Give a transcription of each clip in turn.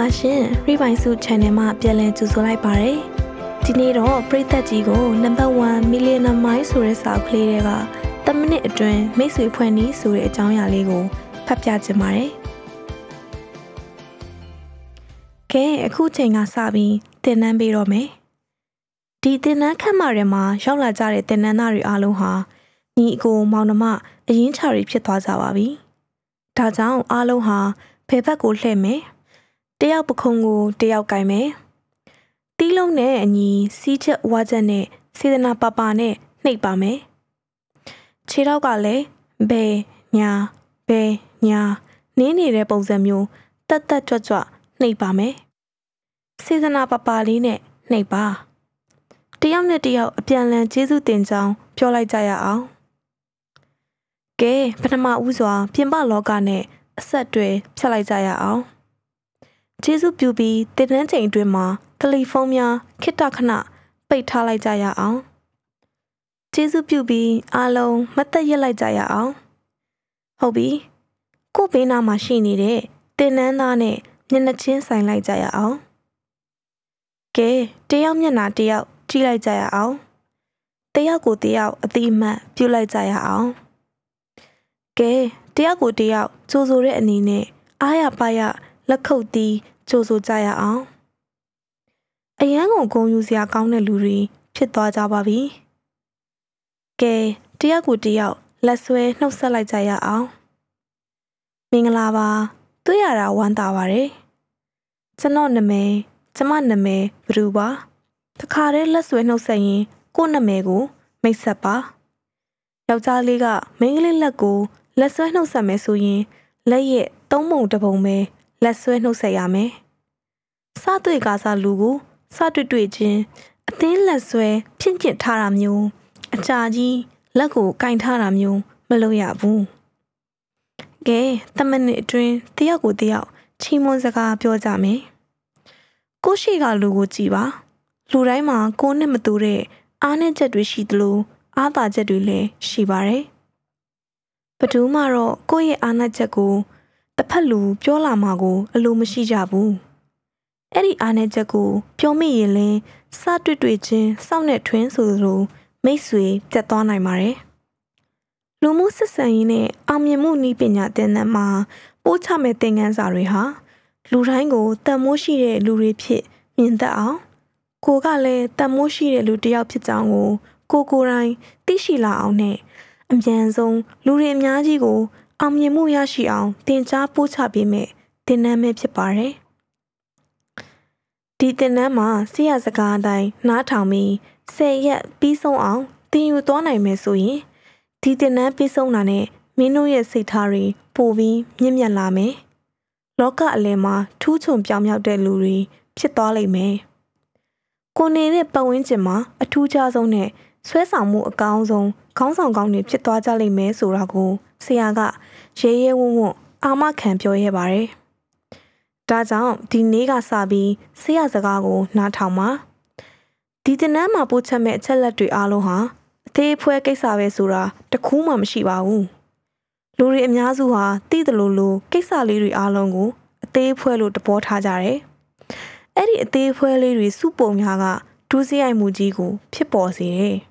ပါရှင် Revive Su Channel မှာပြန်လည်ကြိုဆိုလိုက်ပါရစေဒီနေ့တော့ပရိသတ်ကြီးကိုနံပါတ်1 Millionaire Mind ဆိုတဲ့စာအုပ်ကလေးတွေက10မိနစ်အတွင်းမိတ်ဆွေဖွဲ့နည်းဆိုတဲ့အကြောင်းအရာလေးကိုဖတ်ပြချင်ပါတယ်ကဲအခုချိန်ကစပြီးသင်တန်းပေးတော့မယ်ဒီသင်တန်းခန့်မာထဲမှာရောက်လာကြတဲ့သင်တန်းသားတွေအားလုံးဟာညီအကိုမောင်နှမအရင်ချာတွေဖြစ်သွားကြပါပြီဒါကြောင့်အားလုံးဟာဘယ်ဘက်ကိုလှည့်မယ် တယောက်ပခုံးကိုတယောက်ကင်မယ်တီးလုံးနဲ့အညီစီးချက်ဝါချက်နဲ့စေတနာပပနဲ့နှိပ်ပါမယ်ခြေထောက်ကလည်းဘဲညာဘဲညာနင်းနေတဲ့ပုံစံမျိုးတက်တက်ကြွကြွနှိပ်ပါမယ်စေတနာပပလေးနဲ့နှိပ်ပါတယောက်နဲ့တယောက်အပြန်လန်ကျေးဇူးတင်ကြောင်းပြောလိုက်ကြရအောင်ကဲပထမဦးစွာပြင်ပလောကနဲ့အဆက်တွေဖြတ်လိုက်ကြရအောင် ကျေးဇူးပြုပြီးတင်တန်းချိန်အတွင်းမှာတယ်လီဖုန်းများခိတခဏပိတ်ထားလိုက်ကြရအောင်ကျေးဇူးပြုပြီးအားလုံးမတ်သက်ရက်လိုက်ကြရအောင်ဟုတ်ပြီကို့ဘေးနားမှာရှိနေတဲ့တင်နန်းသားနဲ့မျက်နှာချင်းဆိုင်လိုက်ကြရအောင်ကဲတယောက်မျက်နှာတယောက်ကြည့်လိုက်ကြရအောင်တယောက်ကိုတယောက်အတိအမှတ်ပြုလိုက်ကြရအောင်ကဲတယောက်ကိုတယောက်ကြိုးဆိုတဲ့အနေနဲ့အားရပါရလက်ခုပ်တီး ကြိုးဆိုကြရအောင်အရန်ကုန်ဂုံယူစရာကောင်းတဲ့လူတွေဖြစ်သွားကြပါပြီကဲတယောက်ကိုတယောက်လက်ဆွဲနှုတ်ဆက်လိုက်ကြရအောင်မင်္ဂလာပါတွေ့ရတာဝမ်းသာပါတယ်ကျွန်တော်နာမည်ကျမနာမည်ဘရူပါတခါတည်းလက်ဆွဲနှုတ်ဆက်ရင်ကို့နာမည်ကို မိတ်ဆက်ပါယောက်ျားလေးကမိန်းကလေးလက်ကိုလက်ဆွဲနှုတ်ဆက်မယ်ဆိုရင်လက်ရဲ့သုံးပုံတစ်ပုံပဲ လက်ဆွဲနှုတ်ဆက်ရမယ်။စတွေ့ကားစားလူကိုစတွေ့တွေ့ချင်းအသင်းလက်ဆွဲဖြင့်ကျင့်ထားတာမျိုးအကြာကြီးလက်ကိုကင်ထားတာမျိုးမလုပ်ရဘူး။ကဲတမနစ်အတွင်းတယောက်ကိုတယောက်ချီးမွမ်းစကားပြောကြမယ်။ကိုရှိကလူကိုကြည်ပါ။လူတိုင်းမှာကိုနဲ့မတူတဲ့အားနည်းချက်တွေရှိသလိုအားသာချက်တွေလည်းရှိပါတယ်။ဘသူမှတော့ကိုယ့်ရဲ့အာဏာချက်ကို တစ်ဖက်လူပြောလာမှာကို အလိုမရှိကြဘူးအဲ့ဒီအာဏာချက်ကိုပြောမိရင်လင်းစတွေ့တွေ့ချင်းစောင့်နဲ့ထွင်းဆိုလိုမိတ်ဆွေပြတ်သွားနိုင်ပါတယ်လူမှုဆက်ဆံရေးနဲ့အောင်မြင်မှုနည်းပညာသင်တန်းမှာပို့ချမဲ့သင်ခန်းစာတွေဟာလူတိုင်းကိုတန်မိုးရှိတဲ့လူတွေဖြစ်မြင်တတ်အောင်ကိုကလည်းတန်မိုးရှိတဲ့လူတစ်ယောက်ဖြစ်ကြောင်းကိုကိုကိုယ်တိုင်သိရှိလာအောင်နဲ့အမြန်ဆုံးလူတွေအများကြီးကို အောင်မြင်မှုရရှိအောင်တင် जा ပို့ချပေးမယ်တင်နန်းပဲဖြစ်ပါတယ်ဒီတင်နန်းမှာဆရာစကားအတိုင်းနားထောင်ပြီးဆယ်ရက်ပြီးဆုံးအောင်တင်ယူသွားနိုင်မယ်ဆိုရင်ဒီတင်နန်းပြီးဆုံးတာနဲ့မင်းတို့ရဲ့စိတ်ထားတွေပိုပြီးမြင့်မြတ်လာမယ်လောကအလယ်မှာထူးချွန်ပြောင်မြောက်တဲ့လူတွေဖြစ်သွားလိမ့်မယ်ကိုနေတဲ့ပတ်ဝန်းကျင်မှာအထူးခြားဆုံးနဲ့ဆွဲဆောင်မှုအကောင်းဆုံးခေါင်းဆောင်ကောင်းတွေဖြစ်သွားကြလိမ့်မယ်ဆိုတာကို ဆရာကရဲရဲဝံ့ဝံ့အာမခံပြောရဲပါတယ်။ဒါကြောင့်ဒီနေ့ကစပြီးဆရာစကားကိုနားထောင်ပါ။ဒီတင်နန်းမှာပို့ချက်မဲ့အချက်လက်တွေအားလုံးဟာအသေးဖွဲကိစ္စပဲဆိုတာတခုမှမရှိပါဘူး။လူတွေအများစုဟာသိတယ်လို့လို့ကိစ္စလေးတွေအားလုံးကိုအသေးဖွဲလို့တပေါ်ထားကြတယ်။အဲ့ဒီအသေးဖွဲလေးတွေစုပုံများကဒူးစရိုက်မှုကြီးကိုဖြစ်ပေါ်စေတယ်။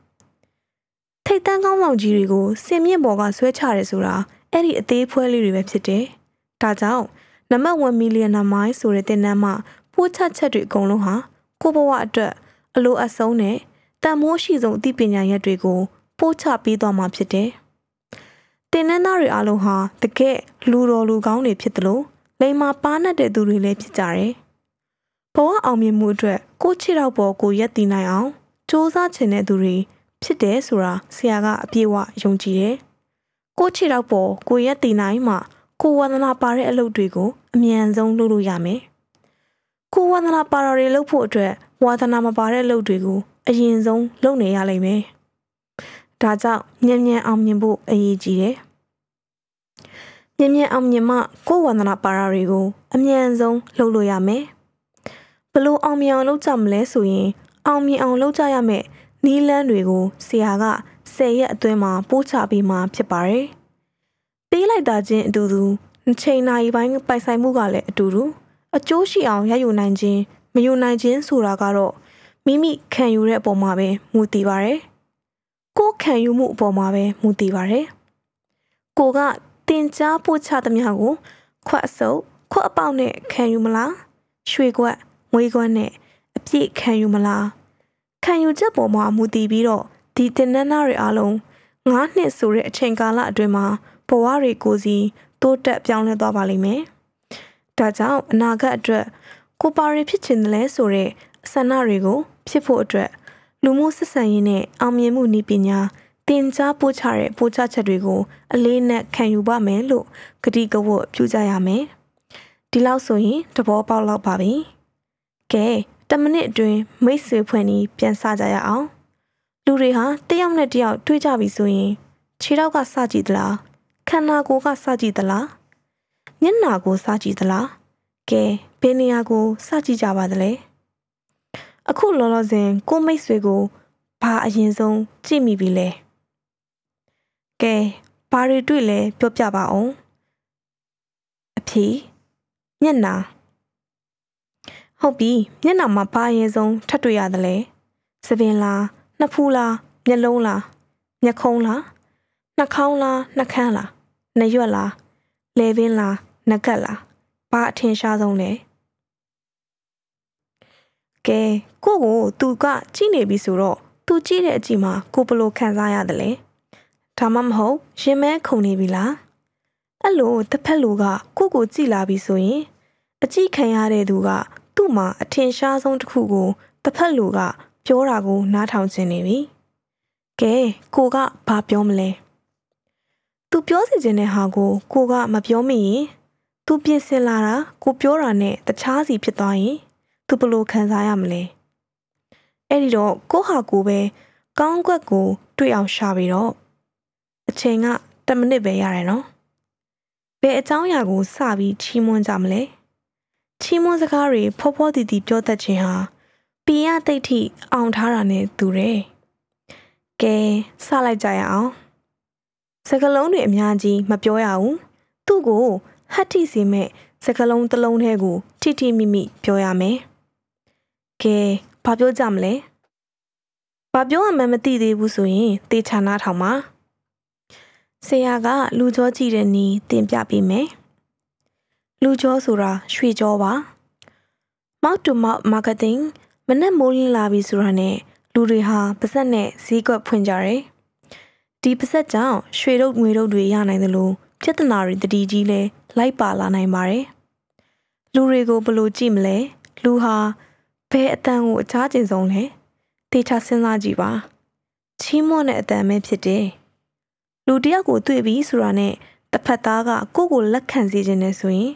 ထိတ်တန်းကောင်းဆောင်ကြီးတွေကိုစင်မြင့်ပေါ်ကဆွဲချရဲဆိုတာအဲ့ဒီအသေးဖွဲလေးတွေပဲဖြစ်တယ်။ဒါကြောင့်နံပါတ်1 millionaire mind ဆိုတဲ့တင်နန်းမှာပိုးချချက်တွေအကုန်လုံးဟာကိုဘဝအတွက်အလိုအဆုံးနဲ့တန်မိုးရှိဆုံးအသိပညာရက်တွေကိုပို့ချပေးသွားမှာဖြစ်တယ်။တင်နန်းသားတွေအားလုံးဟာတကယ်လူတော်လူကောင်းတွေဖြစ်တယ်လို့လိမ္မာပါနဲ့တဲ့သူတွေလည်းဖြစ်ကြတယ်။ဘဝအောင်မြင်မှုအတွက်ကိုချစ်တော့ပေါ်ကိုရက်တည်နိုင်အောင်စ조사ချင်တဲ့သူတွေ ဖြစ်တယ်ဆိုတာဆရာကအပြည့်အဝယုံကြည်တယ်။ကိုချီတော့ပေါ်ကိုရက်တည်နိုင်မှကိုဝန္ဒနာပါတဲ့အလုပ်တွေကိုအမြန်ဆုံးလုပ်လို့ရမယ်။ကိုဝန္ဒနာပါတော်တွေလုပ်ဖို့အတွက်ဝါသနာမပါတဲ့အလုပ်တွေကိုအရင်ဆုံးလုပ်နေရလိမ့်မယ်။ဒါကြောင့်မြင်မြန်အောင်မြင်ဖို့အရေးကြီးတယ်။မြင်မြန်အောင်မြင်မှကိုဝန္ဒနာပါတော်တွေကိုအမြန်ဆုံးလုပ်လို့ရမယ်။ဘလို့အောင်မြင်အောင်လုပ်ကြမလဲဆိုရင်အောင်မြင်အောင်လုပ်ကြရမယ်။ နီးလန်းတွေကိုဆရာကဆယ်ရက်အတွင်းမှာပို့ချပေးမှဖြစ်ပါတယ်။ပေးလိုက်တာချင်းအတူတူချိန်နာရီပိုင်းပိုင်ဆိုင်မှုကလည်းအတူတူအကျိုးရှိအောင်ရယူနိုင်ခြင်းမယူနိုင်ခြင်းဆိုတာကတော့မိမိခံယူတဲ့အပေါ်မှာပဲမူတည်ပါတယ်။ကိုယ်ခံယူမှုအပေါ်မှာပဲမူတည်ပါတယ်။ကိုကတင် जा ပို့ချသမျှကို ခွတ်အစုပ်ခွတ်အပေါက်နဲ့ခံယူမလား။ရွှေကွက်ငွေကွက်နဲ့အပြည့်ခံယူမလား။ ခံယူချက်ပေါ်မှာမူတည်ပြီးတော့ဒီတင်နန်းသားတွေအားလုံး၅နှစ်ဆိုတဲ့အချိန်ကာလအတွင်းမှာဘဝတွေကိုစီတိုးတက်ပြောင်းလဲသွားပါလိမ့်မယ်။ဒါကြောင့်အနာဂတ်အတွက်ကိုပါရီဖြစ်ချင်တယ်လဲဆိုတဲ့အဆန္ဒတွေကို ဖြစ်ဖို့အတွက်လူမှုဆက်ဆံရေးနဲ့အောင်မြင်မှုနည်းပညာတင် जा ပို့ချတဲ့ပို့ချချက်တွေကို အလေးနက်ခံယူပါမယ်လို့ကတိကဝတ်ပြုကြရမယ်။ဒီလောက်ဆိုရင်သဘောပေါက်လောက်ပါပြီ။ကဲ 10မိနစ်အတွင်းမိတ်ဆွေဖွဲ့နီးပြန်စကြရအောင်။လူတွေဟာတယောက်နဲ့တယောက်တွေ့ကြပြီဆိုရင်ခြေထောက်ကစကြည့်သလားခန္ဓာကိုယ်ကစကြည့်သလားမျက်နှာကိုစကြည့်သလားကဲဘယ်နေရာကိုစကြည့်ကြပါသလဲအခုလောလောဆယ်ကိုမိတ်ဆွေကိုဘာအရင်ဆုံးကြည့်မိပြီလဲကဲဘာတွေတွေ့လဲပြောပြပါအောင်အဖြေမျက်နှာ ဟုတ်ပြီမျက်နှာမှာဘာအရင်ဆုံးထပ်တွေ့ရသလဲစပင်လားနှစ်ဖူးလားမျက်လုံးလားမျက်ခုံးလားနှာခေါင်းလားနှာခမ်းလားနှရွက်လားလဲပင်လားနကတ်လားဘာအထင်ရှားဆုံးလဲကဲကိုကိုသူကကြည့်နေပြီဆိုတော့သူကြည့်တဲ့အကြည့်မှာကိုဘလို့ခံစားရတယ်လဲဒါမှမဟုတ်ရင်မဲခုန်နေပြီလားအဲ့လိုတစ်ဖက်လူကကိုကိုကြည့်လာပြီဆိုရင်အကြည့်ခံရတဲ့သူကသူ့ မှာအထင်ရှားဆုံးတစ်ခုကိုတစ်ဖက်လူက ပြောတာကို နားထောင်ခြင်းနေပြီကဲကိုကဘာပြောမလဲသူပြောစီခြင်းတဲ့ဟာကိုကိုကမပြောမိရင်သူပြင်ဆင်လာတာကိုပြောတာနဲ့တခြားစီဖြစ်သွားရင်သူဘလို့ခံစားရမလဲအဲ့ဒီတော့ကိုဟာကိုပဲကောင်းကွက်ကို တွေ့အောင်ရှာပြီးတော့အချိန်က10မိနစ်ပဲရတယ်နော်ဘယ်အကြောင်းအရာကိုစပြီးချီးမွမ်းကြမလဲ ချီးမွမ်းစကားတွေဖောဖောတီတီပြောတတ်ခြင်းဟာပီယတိတ်ထိအောင်ထားတာနဲ့တူတယ်ကဲစလိုက်ကြရအောင်စကလုံးတွေအများကြီးမပြောရဘူးသူ့ကိုဟတ်ထိစီမဲ့စကလုံးတစ်လုံးထဲကိုထိထိမိမိပြောရမယ်ကဲဘာပြောကြမလဲဘာပြောရမှန်းမသိသေးဘူးဆိုရင်တေချာနာထောင်ပါဆရာကလူကြောကြည့်တဲ့နီးတင်ပြပေးမယ် လူကြောဆိုတာရွှေကြောပါ mouth to mouth marketing မနဲ့မိုးလင်းလာပြီဆိုတာနဲ့လူတွေဟာပါဇက်နဲ့ဈေးကွက်ဖွင့်ကြတယ်ဒီပါဇက်ကြောင့်ရွှေတို့ငွေတို့တွေရနိုင်တယ်လို့ပြဿနာတွေတတိကြီးလဲလိုက်ပါလာနိုင်ပါတယ်လူတွေကိုဘယ်လိုကြည့်မလဲလူဟာဘယ်အတန်ကိုအချားကျင်ဆုံးလဲတေချာစဉ်းစားကြည့်ပါချီးမွမ်းတဲ့အတန်ပဲဖြစ်တယ်လူတယောက်ကိုတွေ့ပြီဆိုတာနဲ့တစ်ဖက်သားကကိုယ့်ကိုလက်ခံစေခြင်းနဲ့ဆိုရင်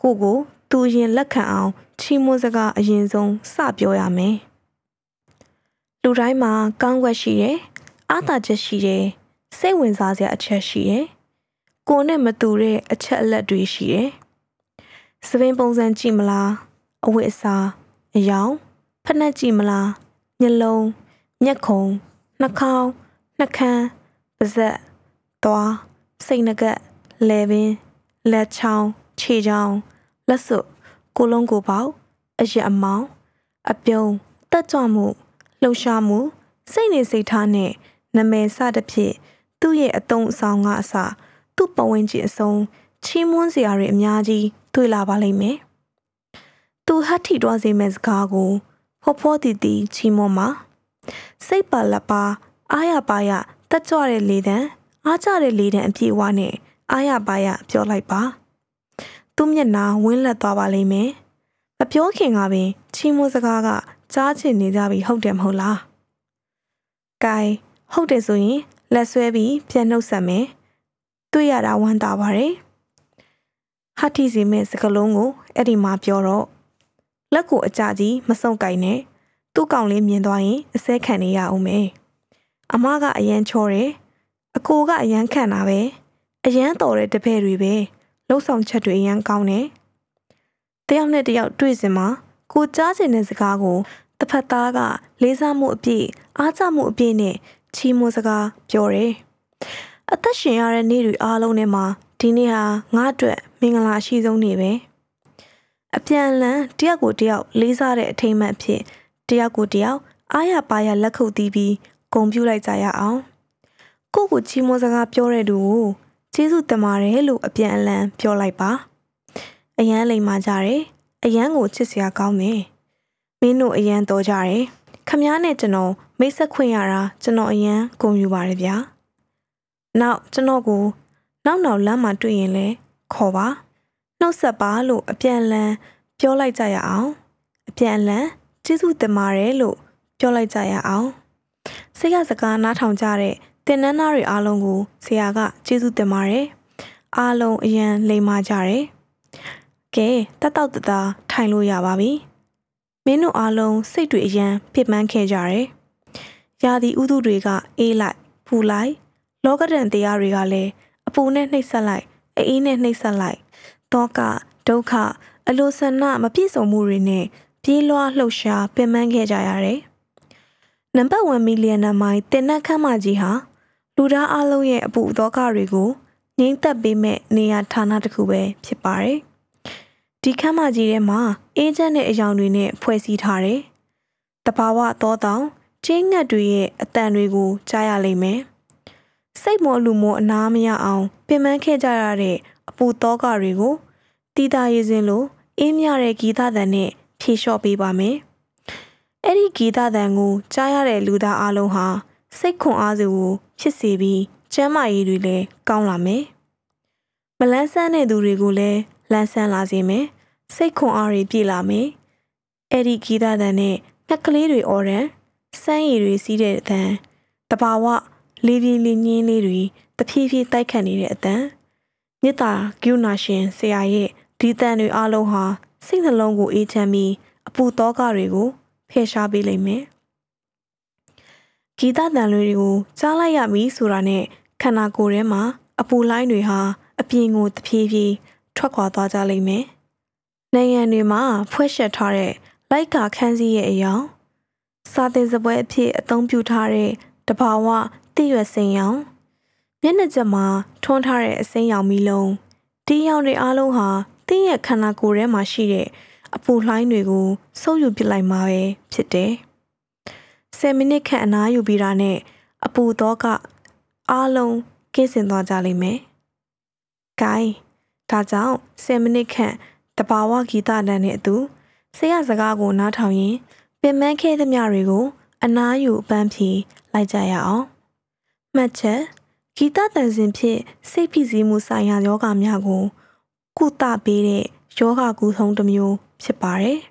ကိုကိုသူရင်လက်ခံအောင်ချီးမွမ်းစကားအရင်ဆုံးစပြောရမယ်လူတိုင်းမှာကောင်းွက်ရှိတယ်အားသာချက်ရှိတယ်စိတ်ဝင်စားစရာအချက်ရှိတယ်ကိုနဲ့မတူတဲ့အချက်အလက်တွေရှိတယ်စပင်းပုံစံကြည့်မလားအဝတ်အစားအယောင်ဖက်နှက်ကြည့်မလားမျက်လုံးမျက်ခုံနှာခေါင်းနှာခမ်းပါးစပ်သွားစိတ်ငကက်လဲပင်လက်ချောင်းခြေချောင်း လက်စွပ်ကိုလုံးကိုပေါက်အရက်အမောင်းအပြုံးတက်ကြွမှုလှုပ်ရှားမှုစိတ်နေစိတ်ထားနဲ့နမယ်စသဖြင့်သူ့ရဲ့အတုံးအဆောင်ကအစသူ့ပဝင်းကျင်အစုံချီးမွမ်းစရာတွေအများကြီးတွေ့လာပါလိမ့်မယ်။သူဟတ်ထိတွားစေမဲ့စကားကိုဖောဖောတီတီချီးမွမ်းမှာစိတ်ပါလက်ပါအားရပါရတက်ကြွတဲ့လေတံအားကြတဲ့လေတံအပြည့်ဝနဲ့အားရပါရပြောလိုက်ပါ။ သူ့မျက်နှာဝင်းလက်သွားပါလိမ့်မယ်။မပြောခင်ကပင်ချီးမွမ်းစကားကကြားချင်နေကြပြီဟုတ်တယ်မဟုတ်လား။ကဲဟုတ်တယ်ဆိုရင်လက်ဆွဲပြီးပြန်နှုတ်ဆက်မယ်။တွေ့ရတာဝမ်းသာပါတယ်။ဟာတီစီမဲ့စကလုံးကိုအဲ့ဒီမှာပြောတော့လက်ကိုအကြကြီးမစုံကင်နဲ့သူ့ကောင်လေးမြင်သွားရင်အစဲခံနေရအောင်မယ်။အမကအရန်ချောတယ်။အကိုကအရန်ခံတာပဲ။အရန်တော်တဲ့တပည့်တွေပဲ။ လှုပ်ဆောင်ချက်တွေအရန်ကောင်းတယ်။တယောက်နဲ့တယောက်တွေ့စင်မှာကိုကြားချင်တဲ့စကားကိုတစ်ဖက်သားကလေးစားမှုအပြည့်အားကျမှုအပြည့်နဲ့ချီးမွမ်းစကားပြောတယ်။အသက်ရှင်ရတဲ့နေ့တွေအားလုံးထဲမှာဒီနေ့ဟာငါ့အတွက်မင်္ဂလာရှိဆုံးနေ့ပဲအပြန်အလှန်တယောက်ကိုတယောက်လေးစားတဲ့အထိမ်းအမှတ်ဖြစ်တယောက်ကိုတယောက်အားရပါရလက်ခုပ်တီးပြီးဂုဏ်ပြုလိုက်ကြရအောင်ကိုကိုချီးမွမ်းစကားပြောတဲ့သူကို ကျေးဇူးတင်ပါတယ်လို့အပြန်အလှန်ပြောလိုက်ပါအရန်လိမ်မာကြတယ်အရန်ကိုချစ်စရာကောင်းတယ်မင်းတို့အရန်တော်ကြတယ်ခမားနဲ့ကျွန်တော်မိတ်ဆက်ခွင့်ရတာကျွန်တော်အရန်ဂုဏ်ယူပါတယ်ဗျာနောက်ကျွန်တော်ကိုနောက်နောက်လမ်းမှာတွေ့ရင်လည်းခေါ်ပါနှုတ်ဆက်ပါလို့အပြန်လန်ပြောလိုက်ကြရအောင်အပြန်လန်ကျေးဇူးတင်ပါတယ်လို့ပြောလိုက်ကြရအောင်စိတ်ရစကားနားထောင်ကြတဲ့ တင်နန်းသားတွေအားလုံးကိုဆရာကကျေးဇူးတင်ပါတယ်အားလုံးအရန်လိမ်မာကြတယ်ကဲတက်တော့တသားထိုင်လို့ရပါပြီမင်းတို့အားလုံးစိတ်တွေအရန်ဖြစ်မှန်းခဲ့ကြတယ်ရာသီဥတုတွေကအေးလိုက်ပူလိုက်လောကဒဏ်တရားတွေကလည်းအပူနဲ့နှိပ်စက်လိုက်အေးနဲ့နှိပ်စက်လိုက်တောကဒုက္ခအလိုဆန္ဒမပြည့်စုံမှုတွေနဲ့ပြေးလွှားလှုပ်ရှားပင်ပန်းခဲ့ကြရတယ်။နံပါတ်1မီလီယံနံမိုင်တင်နက်ခမ်းမကြီးဟာ လူသားအလုံးရဲ့အပူသောကတွေကိုငိမ့်သက်ပေးမဲ့နေရာဌာနတစ်ခုပဲဖြစ်ပါတယ်။ဒီခမ်းမကြီးထဲမှာအေဂျင့်တဲ့အယောင်တွေနဲ့ဖွဲ့စည်းထားတယ်။တဘာဝသောတောင်ချင်းငတ်တွေရဲ့အတန်တွေကိုကြားရလိမ့်မယ်။စိတ်မောလူမောအနာမရအောင်ပင်ပန်းခဲ့ကြရတဲ့အပူသောကတွေကိုတီးတာရည်စင်လိုအေးမြတဲ့ဂီတသံနဲ့ဖြေလျှော့ပေးပါမယ်။အဲ့ဒီဂီတသံကိုကြားရတဲ့လူသားအလုံးဟာစိတ်ခွန်အားစုကို ဖြစ်စေပြီးကျမ်းမာရေးတွေလည်းကောင်းလာမယ်။မလန်းဆန်းတဲ့သူတွေကိုလည်းလန်းဆန်းလာစေမယ်။စိတ်ခွန်အားတွေပြည့်လာမယ်။အဲ့ဒီဂီတသံနဲ့ငှက်ကလေးတွေအော်ရန်စမ်းရည်တွေစီးတဲ့အသံတဘာဝလေးပြေးလေးညင်းလေးတွေတဖြည်းဖြည်းတိုက်ခတ်နေတဲ့အတန်မြစ်တာဂုဏရှင်ဆရာရဲ့ဒီတန်တွေအလုံးဟာစိတ်နှလုံးကိုအေးချမ်းပြီးအပူတောကတွေကိုဖယ်ရှားပေးလိမ့်မယ်။ ဂီတတန်တွေကိုကြားလိုက်ရပြီဆိုတာနဲ့ခန္ဓာကိုယ်ထဲမှာအပူလိုင်းတွေဟာအပြင်ကိုတဖြည်းဖြည်းထွက်ခွာသွားကြလိမ့်မယ်။နိုင်ငံတွေမှာဖွဲ့ရှက်ထားတဲ့လိုက်ကာခန်းစည်းရဲ့အယောင်စာသင်စပွဲအဖြစ်အသုံးပြုထားတဲ့တဘာဝတည့်ရွယ်စိန်ရောင်မျက်နှာကျမှာထွန်းထားတဲ့အစိမ်းရောင်မီလုံးဒီရောင်တွေအားလုံးဟာတင်းရဲ့ခန္ဓာကိုယ်ထဲမှာရှိတဲ့အပူလှိုင်းတွေကိုဆုပ်ယူပစ်လိုက်မှာပဲဖြစ်တယ်။ 10မိနစ်ခန့်အနားယူပြီးတာနဲ့အပူတော့ကအားလုံးကင်းစင်သွားကြလိမ့်မယ်။ဂိုင်းဒါကြောင့်10မိနစ်ခန့်တဘာဝဂီတတန်နဲ့အတူဆရာစကားကိုနားထောင်ရင်ပင်မခဲသမျှတွေကိုအနားယူအပန်းဖြေလိုက်ကြရအောင်။မှတ်ချက်ဂီတတန်စင်ဖြင့်စိတ်ဖိစီးမှုဆိုင်ရာယောဂများကို ကုသပေးတဲ့ယောဂကူဆုံးတစ်မျိုးဖြစ်ပါတယ်။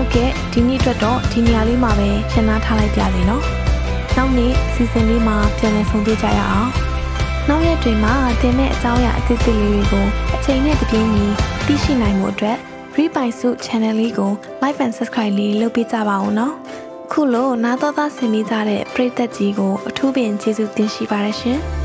ဟုတ်ကဲ့ဒီနေ့အတွက်တော့ဒီနေရာလေးမှာပဲရှင်းနာထားလိုက်ပြစီနော်။နောက်နေ့စီစဉ်လေးမှာပြန်လည်ဆုံတွေ့ကြရအောင်။နောက်ရက်တွေမှာတင်တဲ့အကြောင်းအရာအသစ်အသစ်လေးတွေကိုအချိန်နဲ့တပြေးညီသိရှိနိုင်မှုအတွက် Free by Suit Channel လေးကို Like and Subscribe လေးလုပ်ပေးကြပါဦးနော်။ခုလိုနာတော်သားဆင်နေကြတဲ့ပရိသတ်ကြီးကိုအထူးပင်ကျေးဇူးတင်ရှိပါရရှင်။